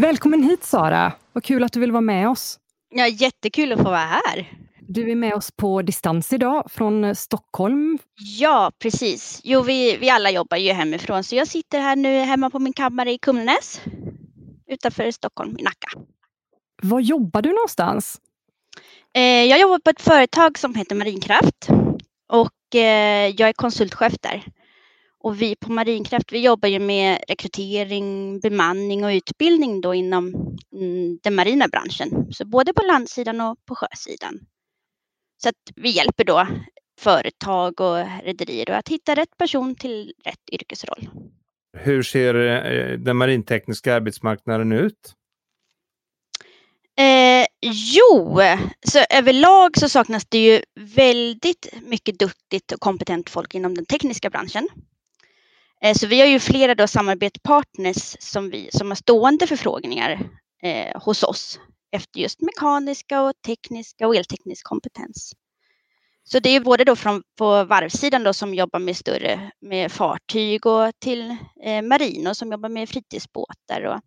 Välkommen hit Sara! Vad kul att du vill vara med oss. Ja, jättekul att få vara här. Du är med oss på distans idag från Stockholm. Ja, precis. Jo, vi, vi alla jobbar ju hemifrån, så jag sitter här nu hemma på min kammare i Kumlenäs utanför Stockholm, i Nacka. Var jobbar du någonstans? Eh, jag jobbar på ett företag som heter Marinkraft och eh, jag är konsultchef där. Och vi på Marinkraft, vi jobbar ju med rekrytering, bemanning och utbildning då inom mm, den marina branschen. Så både på landsidan och på sjösidan. Så att vi hjälper då företag och rederier att hitta rätt person till rätt yrkesroll. Hur ser eh, den marintekniska arbetsmarknaden ut? Eh, jo, så överlag så saknas det ju väldigt mycket duktigt och kompetent folk inom den tekniska branschen. Eh, så vi har ju flera då samarbetspartners som, vi, som har stående förfrågningar eh, hos oss efter just mekaniska och tekniska och elteknisk kompetens. Så det är både då från på varvsidan då som jobbar med större med fartyg och till eh, marino som jobbar med fritidsbåtar och,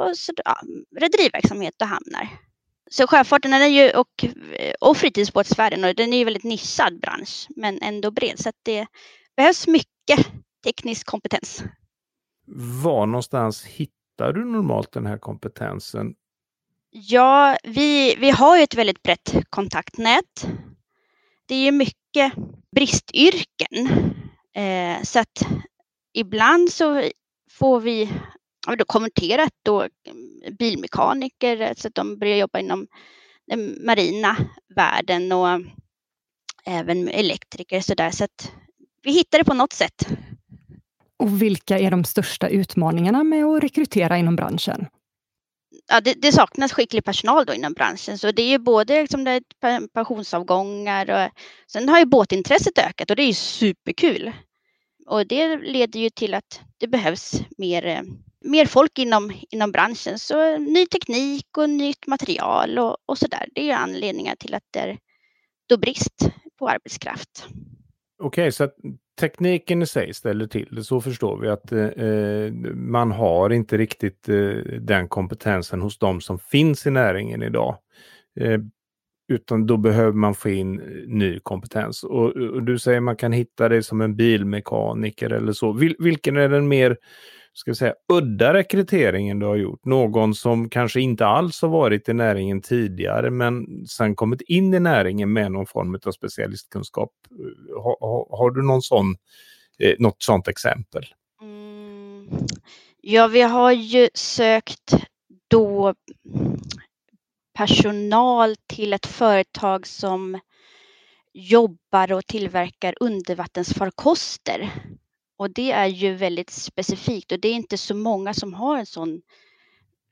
och så, ja, rederiverksamhet och hamnar. Så sjöfarten är ju, och, och fritidsbåtsfärden och den är ju väldigt nischad bransch men ändå bred så att det behövs mycket teknisk kompetens. Var någonstans hittar du normalt den här kompetensen? Ja, vi, vi har ju ett väldigt brett kontaktnät. Det är ju mycket bristyrken. Eh, så att ibland så får vi då konverterat då bilmekaniker så att de börjar jobba inom den marina världen och även elektriker så där. Så att vi hittar det på något sätt. Och vilka är de största utmaningarna med att rekrytera inom branschen? Ja, det, det saknas skicklig personal då inom branschen, så det är ju både liksom det pensionsavgångar och sen har ju båtintresset ökat och det är ju superkul. Och det leder ju till att det behövs mer, eh, mer folk inom, inom branschen. Så ny teknik och nytt material och, och så där. Det är ju anledningar till att det är då brist på arbetskraft. Okej, okay, så att tekniken i sig ställer till det. Så förstår vi att eh, eh, man har inte riktigt eh, den kompetensen hos de som finns i näringen idag. Eh, utan då behöver man få in eh, ny kompetens. Och, och, du säger man kan hitta det som en bilmekaniker eller så. Vil, vilken är den mer ska vi säga, udda rekryteringen du har gjort? Någon som kanske inte alls har varit i näringen tidigare men sen kommit in i näringen med någon form av specialistkunskap. Har, har, har du någon sån, eh, något sånt exempel? Mm. Ja, vi har ju sökt då personal till ett företag som jobbar och tillverkar undervattensfarkoster. Och det är ju väldigt specifikt och det är inte så många som har en sån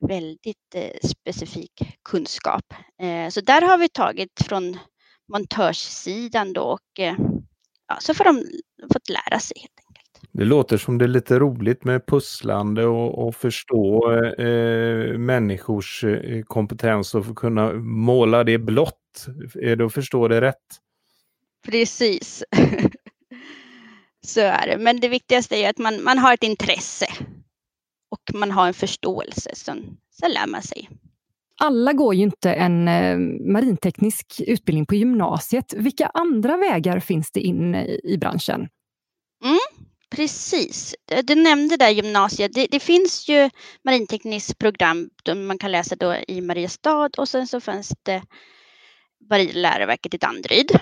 väldigt eh, specifik kunskap. Eh, så där har vi tagit från montörssidan då och eh, ja, så får de fått lära sig helt enkelt. Det låter som det är lite roligt med pusslande och, och förstå eh, människors eh, kompetens och kunna måla det blått. Är det att förstå det rätt? Precis. Så är det. Men det viktigaste är att man, man har ett intresse och man har en förståelse. Sen, sen lär man sig. Alla går ju inte en eh, marinteknisk utbildning på gymnasiet. Vilka andra vägar finns det in i branschen? Mm, precis. Du nämnde där gymnasiet. Det, det finns ju marintekniskt program man kan läsa då i Mariestad och sen så finns det Marinläroverket i Danderyd.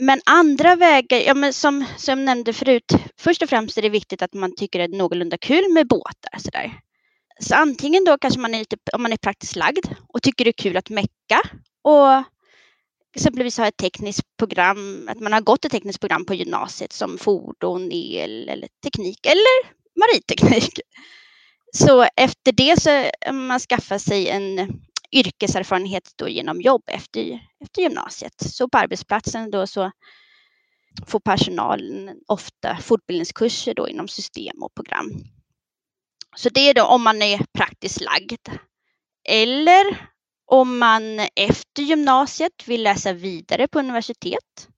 Men andra vägar, ja, men som, som jag nämnde förut, först och främst är det viktigt att man tycker det är någorlunda kul med båtar. Så, där. så antingen då kanske man är lite, om man är praktiskt lagd och tycker det är kul att mecka och exempelvis ha ett tekniskt program, att man har gått ett tekniskt program på gymnasiet som fordon, el eller teknik eller mariteknik. Så efter det så man skaffar sig en yrkeserfarenhet då genom jobb efter, efter gymnasiet. Så på arbetsplatsen då så får personalen ofta fortbildningskurser då inom system och program. Så det är då om man är praktiskt lagd. Eller om man efter gymnasiet vill läsa vidare på universitet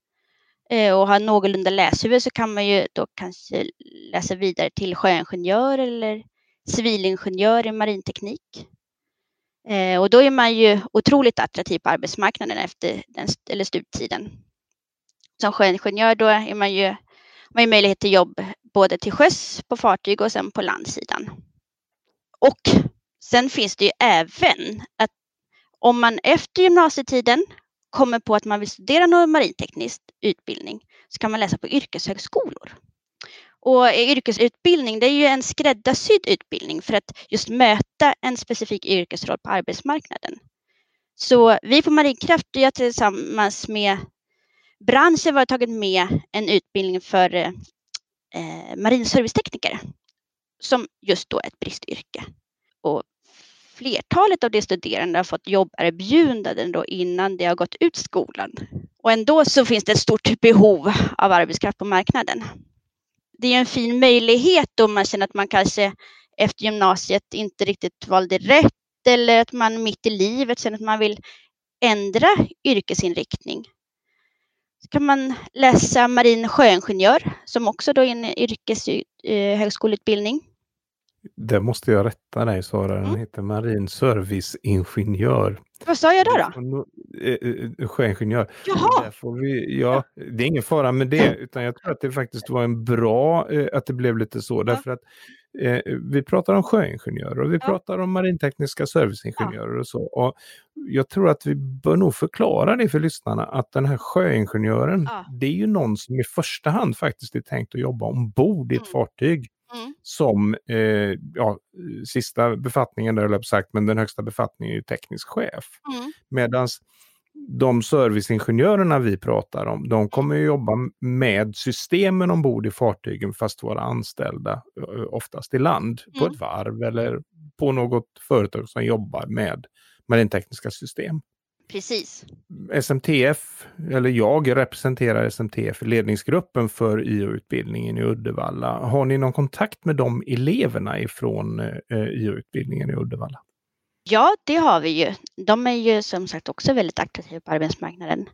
eh, och har någorlunda läshuvud så kan man ju då kanske läsa vidare till sjöingenjör eller civilingenjör i marinteknik. Eh, och då är man ju otroligt attraktiv på arbetsmarknaden efter den, eller studietiden. Som sjöingenjör då är man ju, man har möjlighet till jobb både till sjöss på fartyg och sen på landsidan. Och sen finns det ju även att om man efter gymnasietiden kommer på att man vill studera någon marinteknisk utbildning så kan man läsa på yrkeshögskolor. Och yrkesutbildning det är ju en skräddarsydd utbildning för att just möta en specifik yrkesroll på arbetsmarknaden. Så vi på Marinkraft har tillsammans med branschen har tagit med en utbildning för eh, marinservicetekniker som just då är ett bristyrke. Och flertalet av de studerande har fått jobberbjudanden då innan de har gått ut skolan. Och ändå så finns det ett stort behov av arbetskraft på marknaden. Det är en fin möjlighet om man känner att man kanske efter gymnasiet inte riktigt valde rätt eller att man mitt i livet känner att man vill ändra yrkesinriktning. Så kan man läsa marin sjöingenjör som också då är en yrkeshögskoleutbildning. Det måste jag rätta dig Sara, den mm. heter marin serviceingenjör. Vad sa jag då? då? Eh, eh, sjöingenjör. Jaha! Får vi, ja, det är ingen fara med det, utan jag tror att det faktiskt var en bra, eh, att det blev lite så, därför att eh, vi pratar om sjöingenjörer och vi pratar om marintekniska serviceingenjörer och så. Och jag tror att vi bör nog förklara det för lyssnarna att den här sjöingenjören, det är ju någon som i första hand faktiskt är tänkt att jobba ombord i ett mm. fartyg. Mm. Som, eh, ja, sista befattningen där jag sagt, men den högsta befattningen är ju teknisk chef. Mm. Medan de serviceingenjörerna vi pratar om, de kommer att jobba med systemen ombord i fartygen fast vara anställda oftast i land mm. på ett varv eller på något företag som jobbar med marintekniska system. Precis. SMTF, eller jag representerar SMTF, ledningsgruppen för IO-utbildningen i Uddevalla. Har ni någon kontakt med de eleverna ifrån eh, IO-utbildningen i Uddevalla? Ja, det har vi ju. De är ju som sagt också väldigt attraktiva på arbetsmarknaden.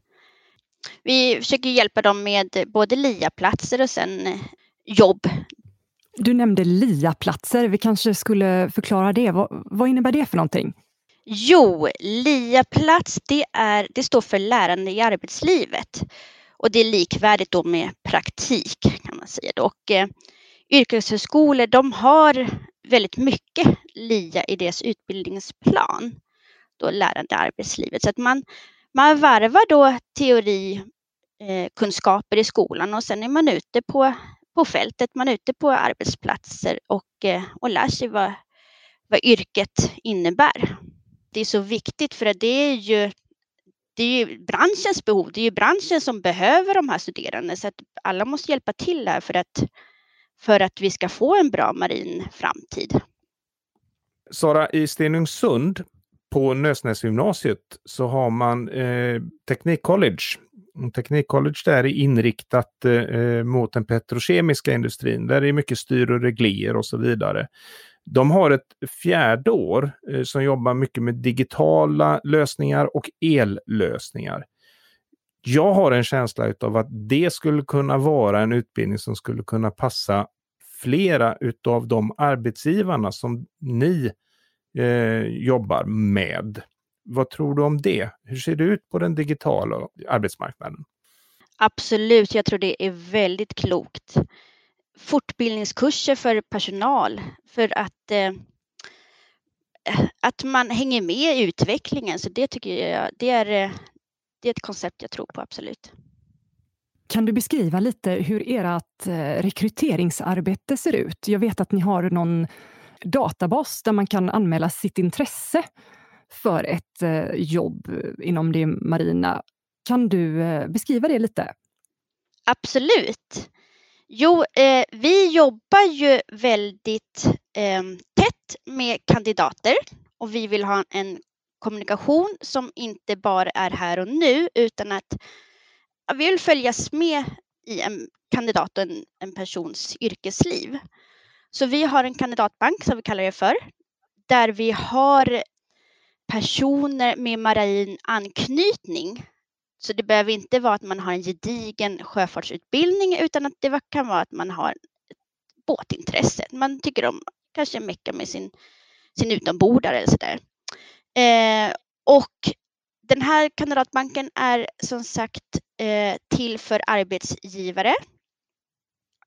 Vi försöker hjälpa dem med både LIA-platser och sen eh, jobb. Du nämnde LIA-platser. Vi kanske skulle förklara det. Vad, vad innebär det för någonting? Jo, LIA-plats det, det står för lärande i arbetslivet. Och det är likvärdigt då med praktik kan man säga. Och, eh, yrkeshögskolor de har väldigt mycket LIA i deras utbildningsplan. Då lärande i arbetslivet. Så att man, man varvar då teori, eh, kunskaper i skolan och sen är man ute på, på fältet, man är ute på arbetsplatser och, eh, och lär sig vad, vad yrket innebär det är så viktigt för att det är ju det är ju branschens behov. Det är ju branschen som behöver de här studerande så att alla måste hjälpa till här för att, för att vi ska få en bra marin framtid. Sara, i Stenungsund på Nösnäsgymnasiet så har man eh, Teknikcollege. Teknikcollege där är inriktat eh, eh, mot den petrokemiska industrin. Där är mycket styr och regler och så vidare. De har ett fjärde år eh, som jobbar mycket med digitala lösningar och ellösningar. Jag har en känsla av att det skulle kunna vara en utbildning som skulle kunna passa flera utav de arbetsgivarna som ni eh, jobbar med. Vad tror du om det? Hur ser det ut på den digitala arbetsmarknaden? Absolut, jag tror det är väldigt klokt fortbildningskurser för personal för att eh, att man hänger med i utvecklingen. Så det tycker jag det är, eh, det är ett koncept jag tror på, absolut. Kan du beskriva lite hur ert eh, rekryteringsarbete ser ut? Jag vet att ni har någon databas där man kan anmäla sitt intresse för ett eh, jobb inom det marina. Kan du beskriva det lite? Absolut. Jo, eh, vi jobbar ju väldigt eh, tätt med kandidater och vi vill ha en kommunikation som inte bara är här och nu utan att vi vill följas med i en kandidat och en, en persons yrkesliv. Så vi har en kandidatbank som vi kallar det för, där vi har personer med marin anknytning så det behöver inte vara att man har en gedigen sjöfartsutbildning utan att det kan vara att man har ett båtintresse. Man tycker om kanske mecka med sin, sin utombordare eller sådär. Eh, och den här kandidatbanken är som sagt eh, till för arbetsgivare.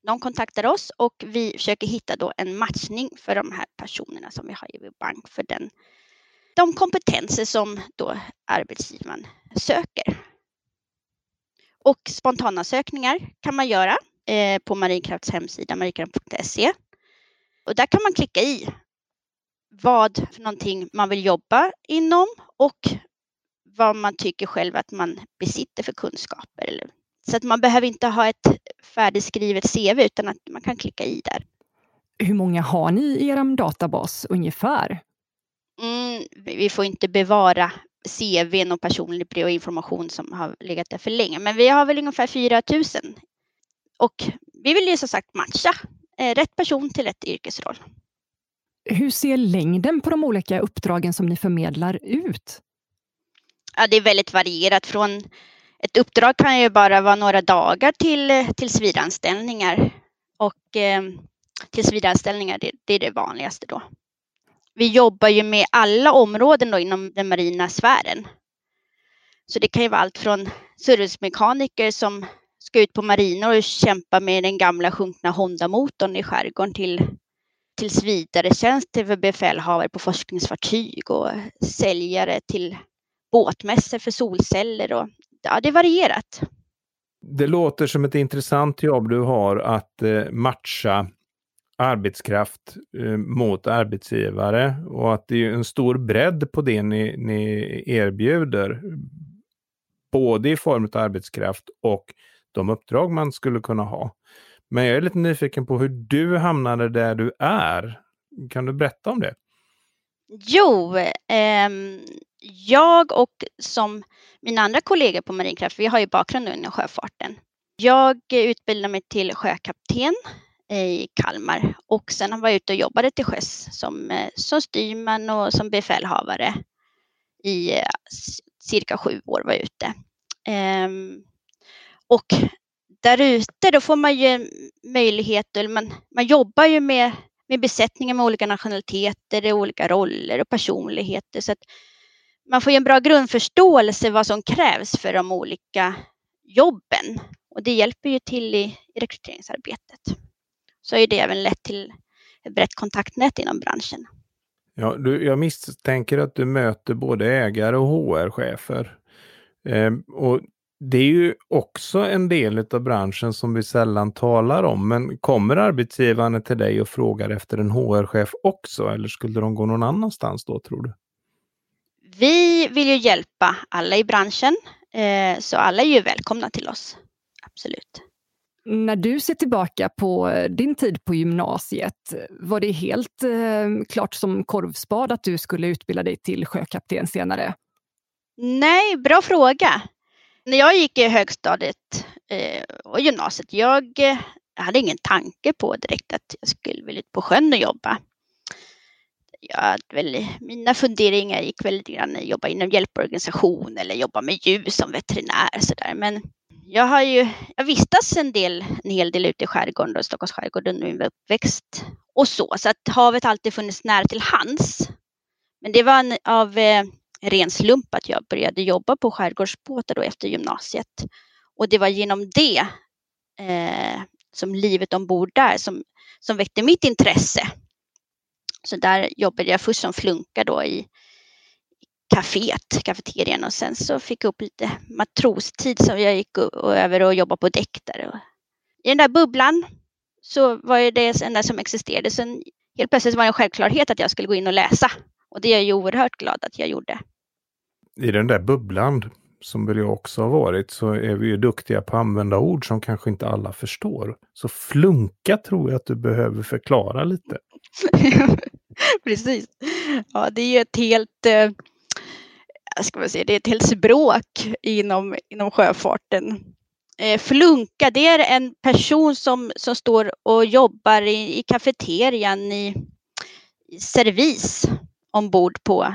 De kontaktar oss och vi försöker hitta då en matchning för de här personerna som vi har i vår bank för den, de kompetenser som då arbetsgivaren söker. Och spontanansökningar kan man göra eh, på Marinkrafts hemsida marinkraft.se. Och där kan man klicka i vad för någonting man vill jobba inom och vad man tycker själv att man besitter för kunskaper. Så att man behöver inte ha ett färdigskrivet CV utan att man kan klicka i där. Hur många har ni i er databas ungefär? Mm, vi får inte bevara CV och personlig brev och information som har legat där för länge. Men vi har väl ungefär 4 000. Och vi vill ju som sagt matcha eh, rätt person till rätt yrkesroll. Hur ser längden på de olika uppdragen som ni förmedlar ut? Ja, det är väldigt varierat. Från ett uppdrag kan ju bara vara några dagar till tillsvidareanställningar. Och eh, tillsvidareanställningar, det, det är det vanligaste då. Vi jobbar ju med alla områden då inom den marina sfären. Så det kan ju vara allt från servicemekaniker som ska ut på marinor och kämpa med den gamla sjunkna Honda-motorn i skärgården till tills vidare tjänst för befälhavare på forskningsfartyg och säljare till båtmässor för solceller och ja, det är varierat. Det låter som ett intressant jobb du har att eh, matcha arbetskraft eh, mot arbetsgivare och att det är en stor bredd på det ni, ni erbjuder. Både i form av arbetskraft och de uppdrag man skulle kunna ha. Men jag är lite nyfiken på hur du hamnade där du är. Kan du berätta om det? Jo, eh, jag och som mina andra kollegor på Marinkraft, vi har ju bakgrund inom sjöfarten. Jag utbildade mig till sjökapten i Kalmar och sen var jag ute och jobbade till sjöss som, eh, som styrman och som befälhavare i eh, cirka sju år var jag ute. Ehm, och där ute då får man ju möjlighet, eller man, man jobbar ju med, med besättningar med olika nationaliteter, olika roller och personligheter. Så att man får ju en bra grundförståelse vad som krävs för de olika jobben. Och det hjälper ju till i, i rekryteringsarbetet. Så är det även lett till ett brett kontaktnät inom branschen. Ja, du, jag misstänker att du möter både ägare och HR-chefer. Eh, och det är ju också en del av branschen som vi sällan talar om. Men kommer arbetsgivarna till dig och frågar efter en HR-chef också eller skulle de gå någon annanstans då tror du? Vi vill ju hjälpa alla i branschen eh, så alla är ju välkomna till oss. Absolut. När du ser tillbaka på eh, din tid på gymnasiet, var det helt eh, klart som korvspad att du skulle utbilda dig till sjökapten senare? Nej, bra fråga när jag gick i högstadiet eh, och gymnasiet, jag eh, hade ingen tanke på direkt att jag skulle vilja ut på sjön och jobba. Jag väl, mina funderingar gick väldigt grann att jobba inom hjälporganisation eller jobba med djur som veterinär. Så där. Men jag har ju jag vistas en, del, en hel del ute i skärgården, och Stockholms skärgård under min uppväxt och så. Så att havet alltid funnits nära till hands. Men det var en, av eh, ren slump att jag började jobba på skärgårdsbåtar då efter gymnasiet. Och det var genom det eh, som livet ombord där som, som väckte mitt intresse. Så där jobbade jag först som flunka då i kaféet, kafeterian och sen så fick jag upp lite matrostid så jag gick över och jobbade på däck där. I den där bubblan så var det det enda som existerade. Sen helt plötsligt var det en självklarhet att jag skulle gå in och läsa. Och det är jag ju oerhört glad att jag gjorde. I den där bubblan, som väl jag också har varit, så är vi ju duktiga på att använda ord som kanske inte alla förstår. Så flunka tror jag att du behöver förklara lite. Precis. Ja, det är ju ett helt, eh, ska man säga, det är ett helt språk inom, inom sjöfarten. Eh, flunka, det är en person som, som står och jobbar i, i kafeterian i, i servis ombord på,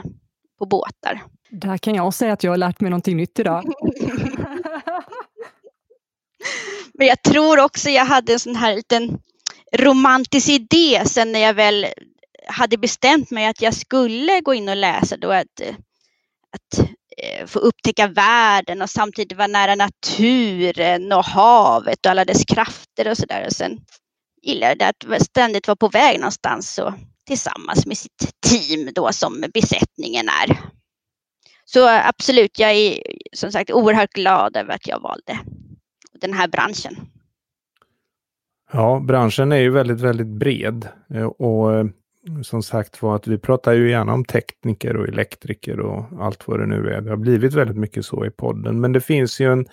på båtar. Där kan jag säga att jag har lärt mig någonting nytt idag. Men jag tror också jag hade en sån här liten romantisk idé sen när jag väl hade bestämt mig att jag skulle gå in och läsa då att, att eh, få upptäcka världen och samtidigt vara nära naturen och havet och alla dess krafter och sådär. Och sen gillade det att ständigt vara på väg någonstans och tillsammans med sitt team då som besättningen är. Så absolut, jag är som sagt oerhört glad över att jag valde den här branschen. Ja, branschen är ju väldigt, väldigt bred eh, och eh, som sagt var att vi pratar ju gärna om tekniker och elektriker och allt vad det nu är. Det har blivit väldigt mycket så i podden, men det finns ju en,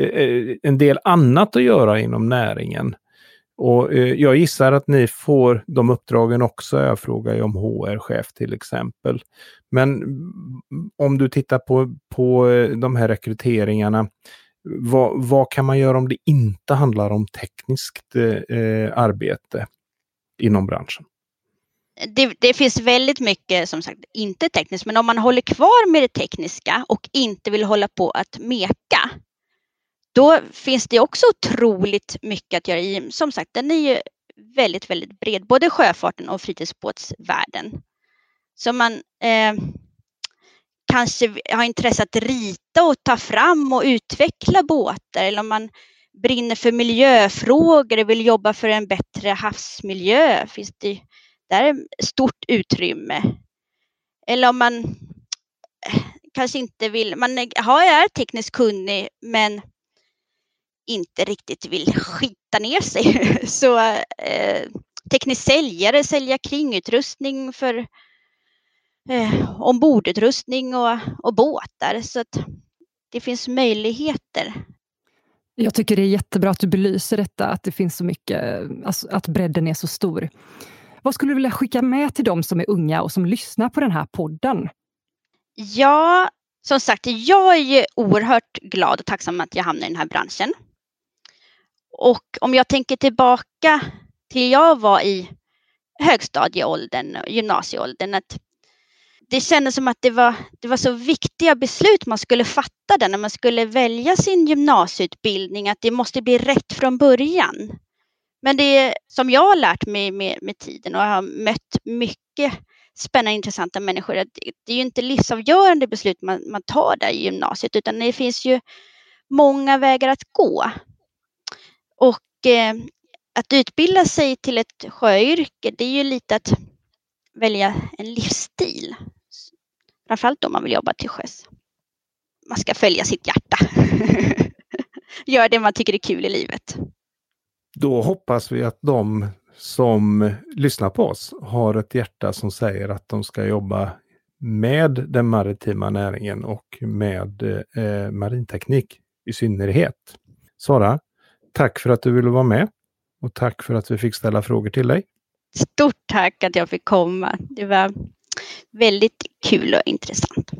eh, en del annat att göra inom näringen. Och eh, jag gissar att ni får de uppdragen också. Jag frågar ju om HR-chef till exempel. Men om du tittar på, på eh, de här rekryteringarna, vad, vad, kan man göra om det inte handlar om tekniskt eh, arbete inom branschen? Det, det, finns väldigt mycket, som sagt, inte tekniskt, men om man håller kvar med det tekniska och inte vill hålla på att meka, då finns det också otroligt mycket att göra i. Som sagt, den är ju väldigt, väldigt bred, både sjöfarten och fritidsbåtsvärlden. Så man eh, kanske har intresse att rita och ta fram och utveckla båtar eller om man brinner för miljöfrågor och vill jobba för en bättre havsmiljö finns det där är stort utrymme. Eller om man eh, kanske inte vill, man är tekniskt kunnig men inte riktigt vill skita ner sig. Så eh, teknisk säljare, sälja kringutrustning för eh, ombordutrustning och, och båtar. Så att det finns möjligheter. Jag tycker det är jättebra att du belyser detta, att det finns så mycket, alltså att bredden är så stor. Vad skulle du vilja skicka med till de som är unga och som lyssnar på den här podden? Ja, som sagt, jag är oerhört glad och tacksam att jag hamnade i den här branschen. Och om jag tänker tillbaka till jag var i högstadieåldern, och gymnasieåldern, att det kändes som att det var, det var så viktiga beslut man skulle fatta där när man skulle välja sin gymnasieutbildning, att det måste bli rätt från början. Men det som jag har lärt mig med, med tiden och har mött mycket spännande intressanta människor, att det är ju inte livsavgörande beslut man, man tar där i gymnasiet, utan det finns ju många vägar att gå. Och eh, att utbilda sig till ett sjöyrke, det är ju lite att välja en livsstil. Framförallt om man vill jobba till sjöss. Man ska följa sitt hjärta. Gör det man tycker är kul i livet. Då hoppas vi att de som lyssnar på oss har ett hjärta som säger att de ska jobba med den maritima näringen och med eh, marinteknik i synnerhet. Sara, tack för att du ville vara med och tack för att vi fick ställa frågor till dig. Stort tack att jag fick komma. Det var väldigt kul och intressant.